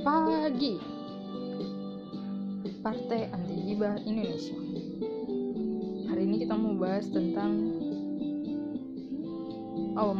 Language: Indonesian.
pagi. Partai Anti Gibah Indonesia. Hari ini kita mau bahas tentang Oh